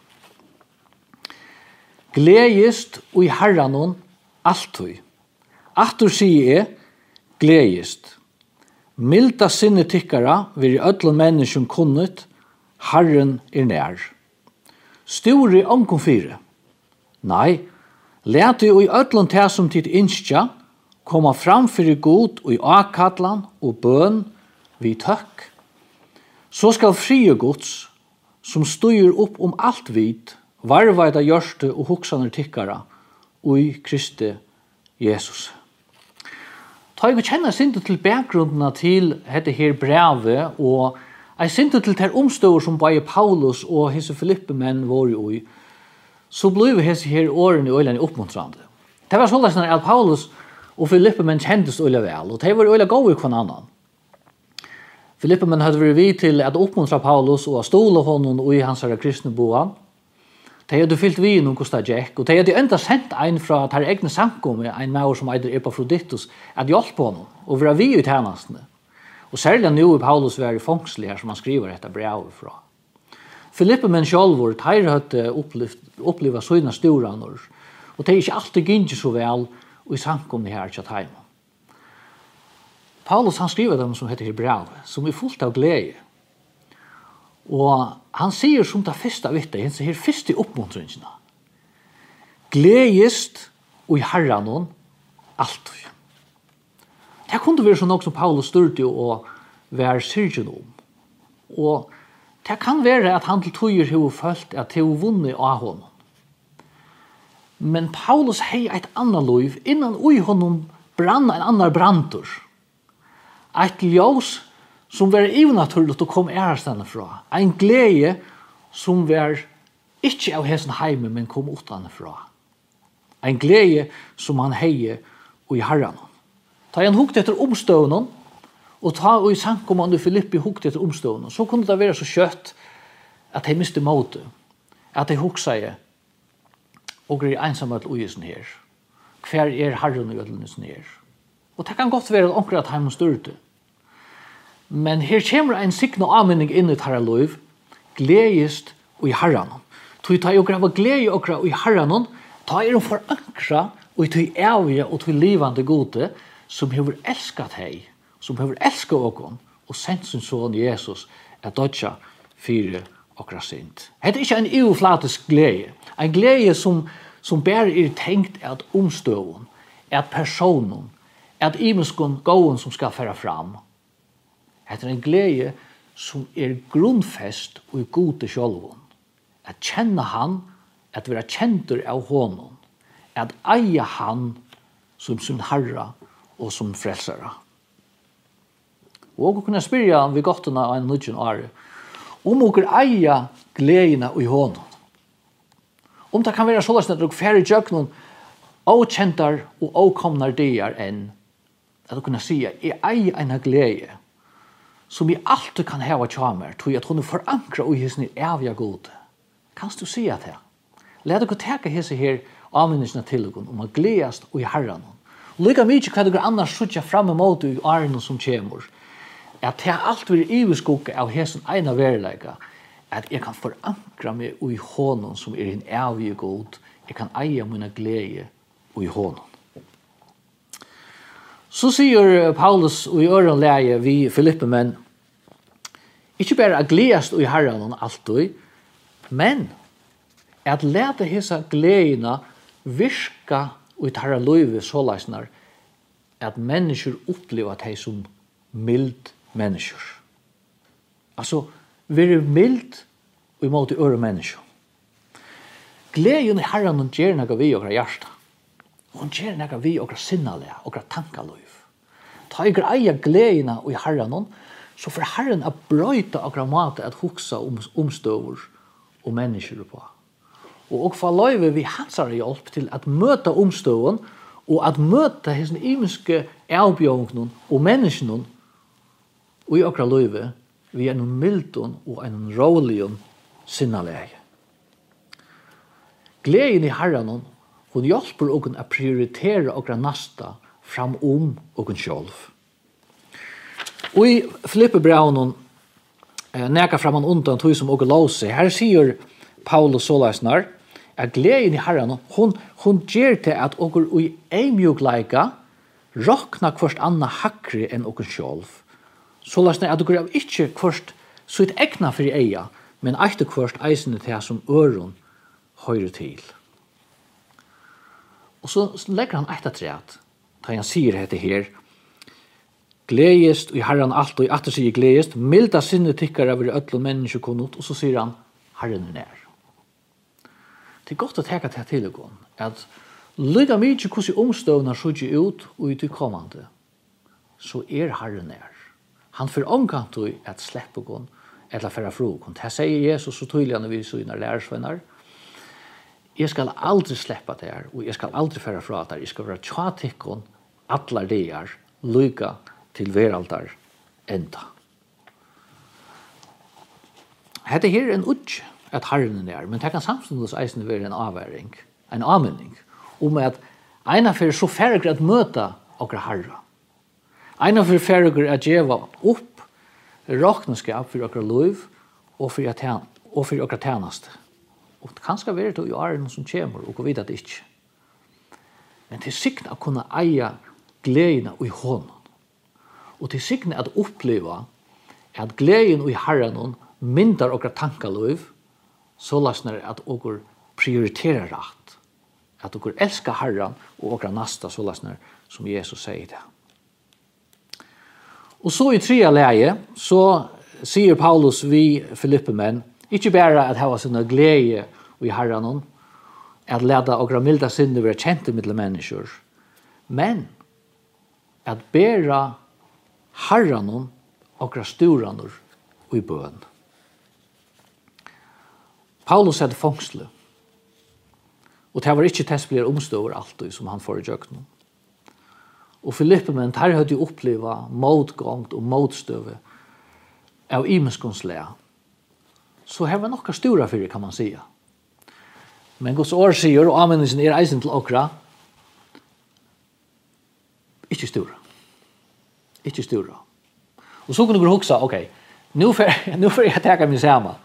Gledist og i herranon alltid. Attur sier jeg, gledist. Milda sinne tykkara vir i öllum menneskjum kunnet, Herren er nær. Stori onkum fyre. Nei, leti og i öllum te som tid innskja, koma fram fyrir god og i akkallan og bøn vi tøkk. Så skal frie gods, som styr opp om alt vit, varvaida gjørste og hoksaner tikkara, og i Kristi Jesus. Ta jeg kjenner sindu til bakgrunnene til dette her brevet og Jeg synte til ter omstøver som bare Paulus og hese Filippemenn var jo i, så blev hese her årene i øyne oppmuntrande. Det var sånn at Paulus og Filippemenn kjentes øyne vel, og de var øyne gode i hver annan. Filippemenn hadde vært vi til at oppmuntra Paulus og stola honom og i hans herre kristne boan. De hadde fyllt vi noen kosta Jack, og de hadde enda sendt ein fra at her egne samkomme, ein maur som eider Epafroditus, at hjelpe honom og være vi i tjenestene. Og særlig nu er Paulus var i fångslig här som han skriver detta brev ifrån. Filippe men sjálfur, teir høtte oppleva sina storanor, og teir ikkje alltid gynnsi så vel og i samkomne her tja teima. Paulus han skriver dem som heter Hebrev, som er fullt av glede. Og han sier som det første vittet, han sier først i oppmuntringsna. Gledest og i herran hon alltid. Det kunne være sånn nok som Paulus styrte og være syrgen om. Og det kan være at han til tøyer har følt at det har vunnet av honom. Men Paulus har et annet liv innan ui honom brann en annan brantur. Et ljós som var ivnaturligt å kom ærestene fra. En glede som var ikke av hessen heime, men kom utanfra. En glede som han heie og i herren. Ta han hukt etter omstøvnen, og ta og i sankommande Filippi hukt etter omstøvnen, så kunne det være så kjøtt at de miste måte, at de hukt seg og er ensamme til ugesen her. Hver er herren og ødelnesen her. Og det kan godt være at omkring at heimen styrte. Men her kommer en sikna avmenning inn i tarra loiv, gledest og i herren. Tui ta okra var glede okra og i herren, ta er for forankra og i tui evige og tui livande gode, som hever elskat hei, som hever elskat okon, og sendt sin son Jesus, er dodja fyre okra synd. Hette er ikke en euflatisk glede, en glede som, som bare er tenkt at omstøvun, at personen, at imenskon gåen som skal færa fram. Hette er en glede som er grunnfest og i gode sjolvun. At kjenne han, at være kjentur av honom, at eie han som sin herra og som frelsere. Og å kunne spyrja om vi gottene av en nødgjøn are, om dere eier gledene i hånden. Om det kan være sånn at dere færre jøknen avkjentar og avkomnar dier enn at dere kunne si at jeg eier en glede som jeg alltid kan heva tjamer, tog jeg at hun er forankra og hisen er evig god. Kanst du si at det? Lad dere teka hese her avminnesna til dere om å gledast og i herren Lika mykje hva du annars sutja fram imot i åren som kjemur. At det alt vil iverskugga av hesen eina verileika. At jeg kan forankra meg i hånden som er en evig god. Jeg kan eia mina glede i hånden. Så sier Paulus i øren leie vi Filippe men ikkje bare at gledast i herren alltid, men at lete hesa gledina virka og i tarra løyve såleisnar at mennesker oppleva deg som mild mennesker. Altså, vere mild og i måte øre mennesker. Gleden i herren hun gjør noe vi okra hjärsta. Hun gjør noe vi okra sinnalega, okra tankaløyv. Ta i greia gledena i herren hun, så for herren er brøyta okra mat at huksa om, omstøver og mennesker på og og for løyve vi hansar hjelp til at møta omstøvun og at møta hesen imiske erbjørgnun og mennesknun og i okra løyve vi er noen mildun og en rålion sinnalege. Gleden i herren hun hjelper okken å prioritere okra nasta fram om okken sjølv. Og i Filippebraunen eh, neka fram han undan tog som og låse, her sier Paulus Solasnar, at gleden i Herren, hon, hon gjør til at okker ui eimjukleika rokna kvart anna hakri enn okker sjolv. Så lest at okker er ikkje kvart sutt egna fyrir eia, men etter kvart eisene til som øron høyre til. Og så legger han etter treat, da han sier dette her, Gleist i Herren alt, og i atter sier gleist, milda sinne tikkar over ödlom menneske kunnot, og så sier han, Herren er nær det er godt å teka til til å at lyga mykje hvordan omstøvna sjukje ut og ut i kommande, så er Herren nær. Han får omkant til at slippe gon, eller færa frokon. Det sier Jesus så tydelig når vi syner lærersvenner, Jeg skal aldri sleppa det her, og jeg skal aldri færa fra det her. Jeg skal være tjatikkon, atlar det her, lykka til veraldar enda. Hette her er en utje at herren er, men det kan samståndes eisen være en avværing, en avmenning, om at ena for så færre at møte okra herra. ena for færre at djeva opp råkneskap for okra liv, og for, at, og for okra tjeneste. Og det kan skal være til å gjøre noe som kommer, og vi vet det ikke. Men til sikten å kunne eie gledina i hånden. Og til sikten å oppleve at gleden i herren myndar okra tankaløyv, så lasnar at okur prioriterar rätt At okur elskar Herren og okra nasta så lasnar som Jesus sier det. Og så i tredje leie, så sier Paulus vi Filippemenn, ikkje bæra at hava sinna glede i Herren at leda okra milda sinne vera kjente mittel mennesker men at bera Herren okra storanor i bøen. Paulus hadde fangsle. Og det var ikke testblir omstøver alltid som han får i djøknen. Og Filippe men her hadde jo oppleva motgångt og motstøve av imenskonslega. Så her var nokka stora fyrir, kan man sija. Men Guds år sier, og anvendelsen er eisen til okra, ikke stora. Ikke stora. Og så kunne du hugsa, ok, nu får jeg teka min sama.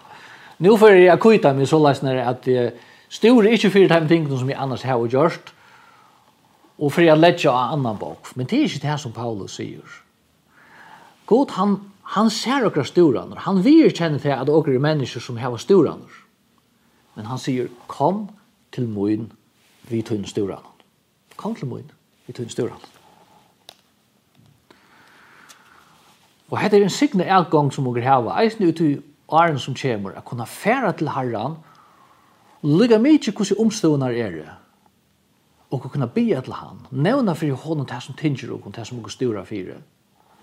Nu får jag akkuta mig så läs när att det stor inte för de ting som jag annars har gjort och för jag lägger en annan bok. Men det är inte det här som Paulus säger. God han han ser okra storanor. Han vill känna till att okra är människor som har storanor. Men han säger kom till moin vi tunn storanor. Kom till moin vi tunn storanor. Og hetta er en signa ergang som okur hava eisini ut åren som kommer, å kunne fære til herren, og lykke mye hvordan omstående er det, og kunne be til han, nevne for hånden det som tinger og det som går større for det.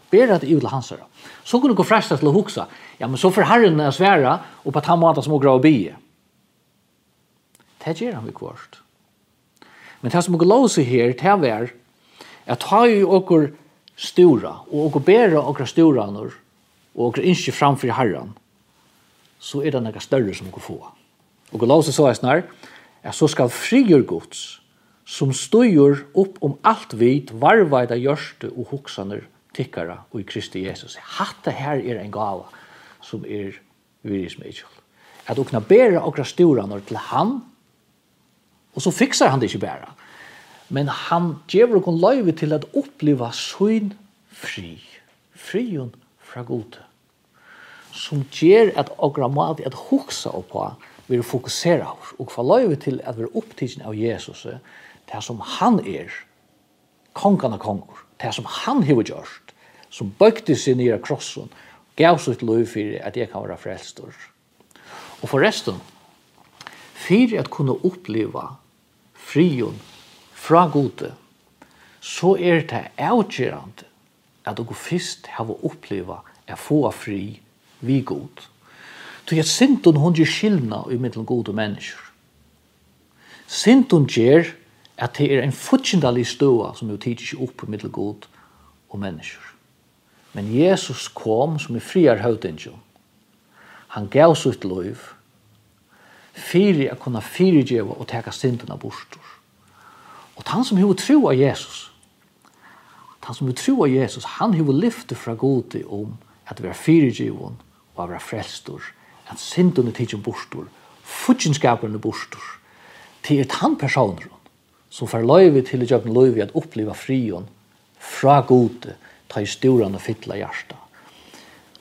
Ber at ut til hans her. Så kunne du gå fresta til å huske, ja, men så får herren er svære, og på den måten som er grå og bia. Det gjør han vi kvart. Men det som går lov seg her, det er at ha jo åker stora, og åker bæra åker stora og åker innskje framfor herren, så er det noe større som går få. Og lov så så er snar, at så skal frigjør gods, som støyer opp om alt vit, varveida gjørste og hoksaner tikkara og i Kristi Jesus. Hatta her er en gava som er viris med ikkjall. At okna bæra okra sturanar til han, og så fixar han det ikke bæra. Men han djever okon løyve til at oppleva sin fri. Frion fra gode som ger at okra mat at hoksa upp på vi fokusera og kvar løyve til at vi er opptidsen av Jesus det som han er kongan av kongur det som han hever gjørst som bøkte seg av krossen gav sitt løy for at jeg kan være frelstor og forresten for at kunne oppleva frion fra gode så er det avgjørende at dere først har oppleva å få fri vi god. Så jeg synden hun gjør skillna i middelen gode mennesker. Synden gjør at det er en futsindalig støa som jo tidsi ikke opp i middelen god og mennesker. Men Jesus kom som i friar høytingen. Han gav sitt liv fyrir a kunna fyrirgjeva og teka syndina bostur. Og han som hefur tru av Jesus, han som hefur tru av Jesus, han hefur lyfte fra gode om at vera fyrirgjevon og av frelstor, at synden er tidsen bostor, futjenskapen er bostor, til et han personer som får løyvi til å gjøre løyvi at oppleve frion fra gode, ta i storan og fytla hjarta.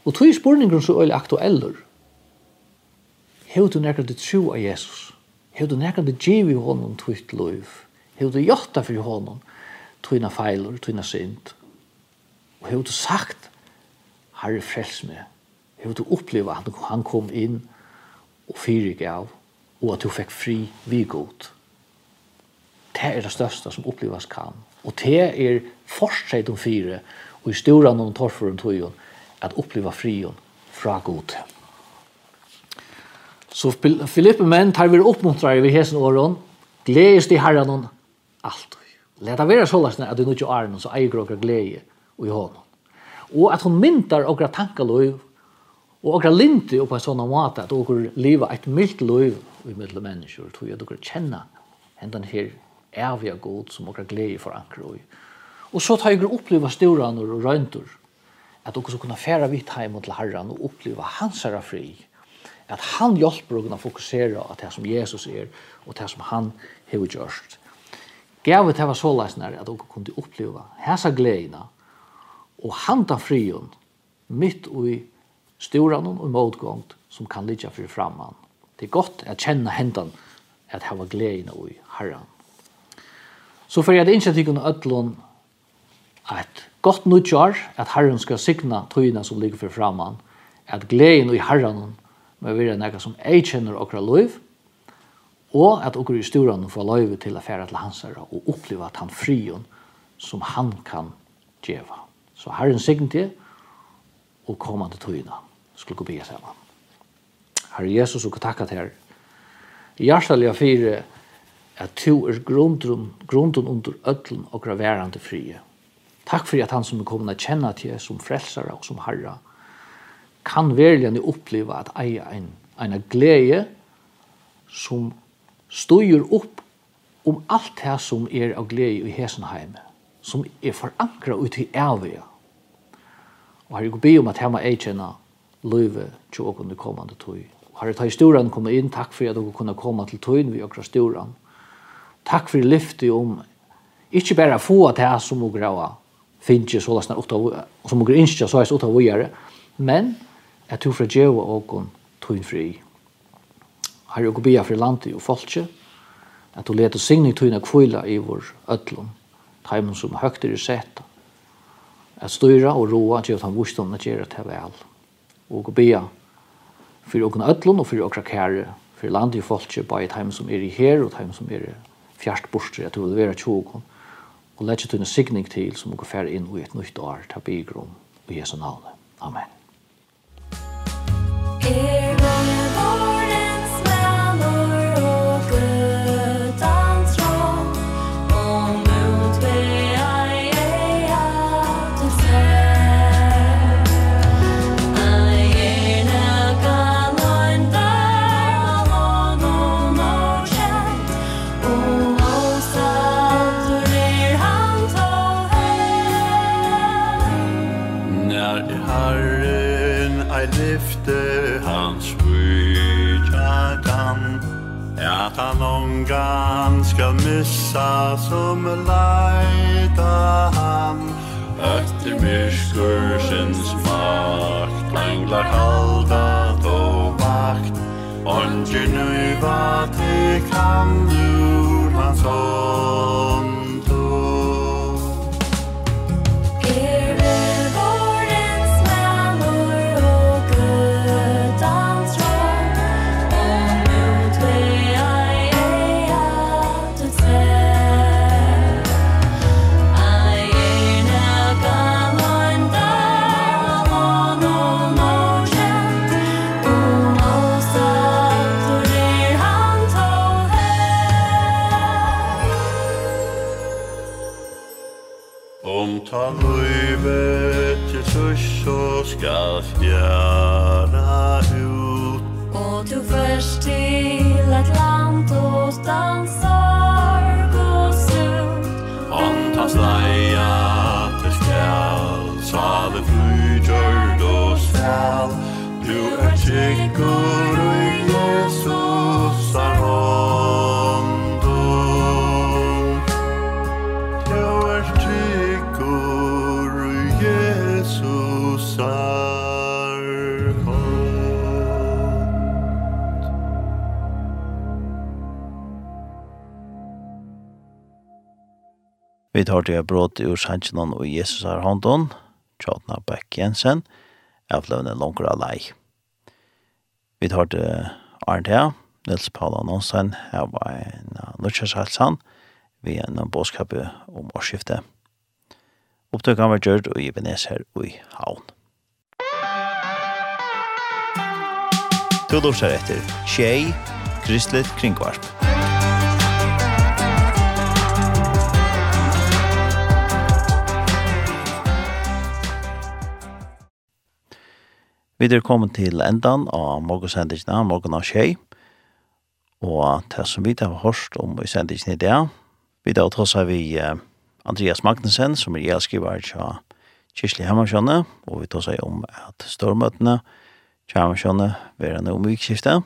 Og tog i spurningen så øyla aktueller. Hev du nekkar det tro av Jesus? Hev du nekker det giv i honom tvitt løyv? Hev du hjarta fyrir honom tvina feilur, tvina synd? Og hev du sagt, Herre frels meg, Jeg vil oppleve at han kom inn og fyrig av, og at du fikk fri vi godt. Det er det største som opplevas kan. Og det er fortsatt om fire, og i stora noen torfer om tøyen, at oppleva frion fra god. Så Filippe menn tar vi oppmuntrar i hesen åren, gledes til herren alt. Leta vera sålas at du nu ikke er noen, så eier dere glede i hånden. Og at hun myntar okra tankaløy Og okra lindi oppa sånn måte at okra liva et mildt liv i middel mennesker, tog at okra kjenna hendan her evige god som okra glede for anker og. Og så tar jeg oppleva storanur og røyntur, at okra så kunna færa vitt heim til herran og oppleva hans herra fri, at han hjelper okra fokusera at det som Jesus er og det som han hever gjørst. Gavet det var så leisnare at okra kunne oppleva hesa gledina og handa frion mitt og i storan og motgångt som kan ligga för framman. Det är gott att känna händan att ha glädjen i herran. Så för jag inte tycker att ödlån att gott nutjar att herren ska signa tøyna som ligger för framman att glädjen i herran må vi är som ej kjenner okra loiv, og at okra i storan får loiv til affära til hans herra och uppleva att han frion som han kan djeva. Så herren signa til og komande tøyna skulle gå bia sammen. Herre Jesus, og takk at her. Hjertelig av fire, at to er grunden, grunden under ødlen og graverande frie. Takk for at han som er kommet å kjenne til som frelsere og som herre, kan velgjende oppleve at eie en, en glede som styrer opp om alt det som er av glede i Hesenheim, som er forankret ut i evige. Og har jeg be om at jeg må jeg kjenne løyve til åkken det kommande tøy. Herre, ta i storan kommet inn, takk for at dere kunne komme til tog vi åkker storan. Takk for lyftet om, ikke bare få at det som dere grave finnes så lasten av, som å grave innskje så er det av vågjere, men at du fra djeva åkken tog fri. Herre, og bia for landet og folket, at du leter signing tog av kvila i vår ødlom, teimen som høyter i seta, at styra og roa, at han vursdom at gjør det vel og bia for åkken öllun og for åkra kære, for landet og folket, bare heim som er i her og heim som er fjart bostri at du vil være tjokon, og letje til en signing til som okkur færre inn i et nytt år, ta bygrum, og Jesu navn. Amen. Yeah. missa som leita han Ötter myrskursens makt Länglar halda då vakt. Ongen uva te kan ur hans håll Vi tar til bråd ur sannsjonen og Jesus har hånden, Tjotna Beck Jensen, avløvende langer langere lei. Vi tar til Arntea, Nils Paul Annonsen, her var en lutsjersalsan, vi er en bådskap om årsskiftet. Opptøkene var gjørt og i Ebenezer og i Havn. Tullov seg etter Tjei, Kristelig Kringvarp. Musikk Vi er kommet til endan av morgensendingene, morgen av tjei, og til som vi har hørt om i sendingene i dag, vi har tatt seg vi Andreas Magnussen, som er gjeldskriver til Kisli Hammarskjønne, og vi tar seg om at stormøtene til Hammarskjønne vil være noe mykskifte.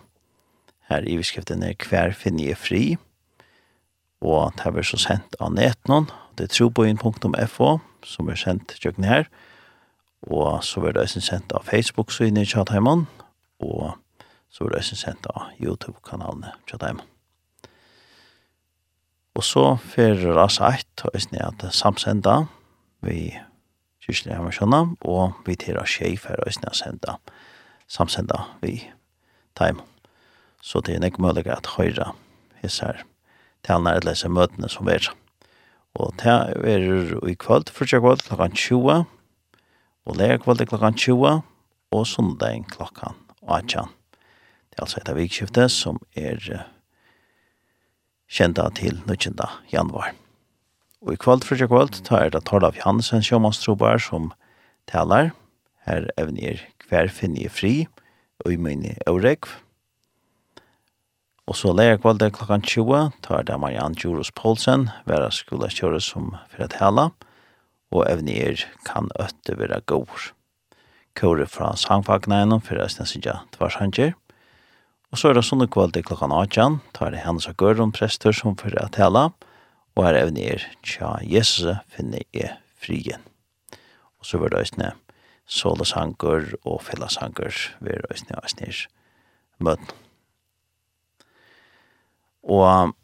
Her i beskriften er hver finne fri, og det er så sendt av netnån, det er trobøyen.fo, som er sendt kjøkken her, og og så var det eisen sendt av Facebook så inne i Tjatheimann, og så var det eisen sendt av YouTube-kanalene Tjatheimann. Og så fyrir rasa eit, og eisen at samsenda vi kyrkjelig hemmersjona, og vi tira tjei fyrir eisen er senda, samsenda vi Teimann. Så det er ikke mulig at høyra hisser talene eller lese møtene som er. Og det er i kvöld, fyrir kvöld, klokkan 20, og lærkvalde klokkan 20 og sundag klokkan 18. Det er altså et av vikskiftet som er kjenda til 19. januar. Og i kvöld, fyrtja kvöld, tar er det Torlav Johansen Sjåmannstrobar som talar. Her evner hver finn i fri og i minne euregv. Og så leir kvöld klokkan 20, tar er det Marianne Djuros Poulsen, vera skola kjøres som fyrir tala. Og og evne kan øtte være gåur. Kåre fra sangfagene gjennom for resten sinja tvarsanger. Og så er det sånne kvalt i klokkan 18, da er det hennes og Gøron prester som for å tale, og er evne tja Jesus finne i frien. Og så var det også solosanger og fellessanger ved østene østnes møten. Og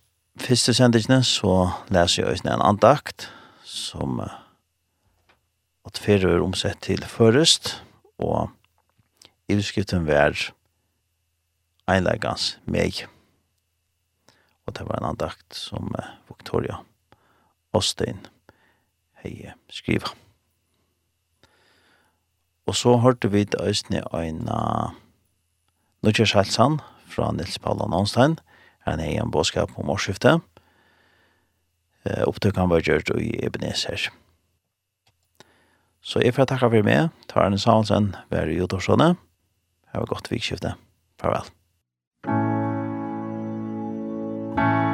første sendelsene så leser jeg østene en andakt som uh, at færre er omsett til først, og iverskriften var einleggans meg. Og det var en andakt som Victoria Ostein hei skriva. Og så hørte vi til Østene en Nudger Sjalsan fra Nils Paula Nånstein. Han er en bådskap om årsskiftet. Opptøkken var gjørt i Ebenezer. Musikk Så jeg får takke for meg. Tar Arne Saunsen, vær i Jotorsone. Ha et godt vikskifte. Farvel. Thank you.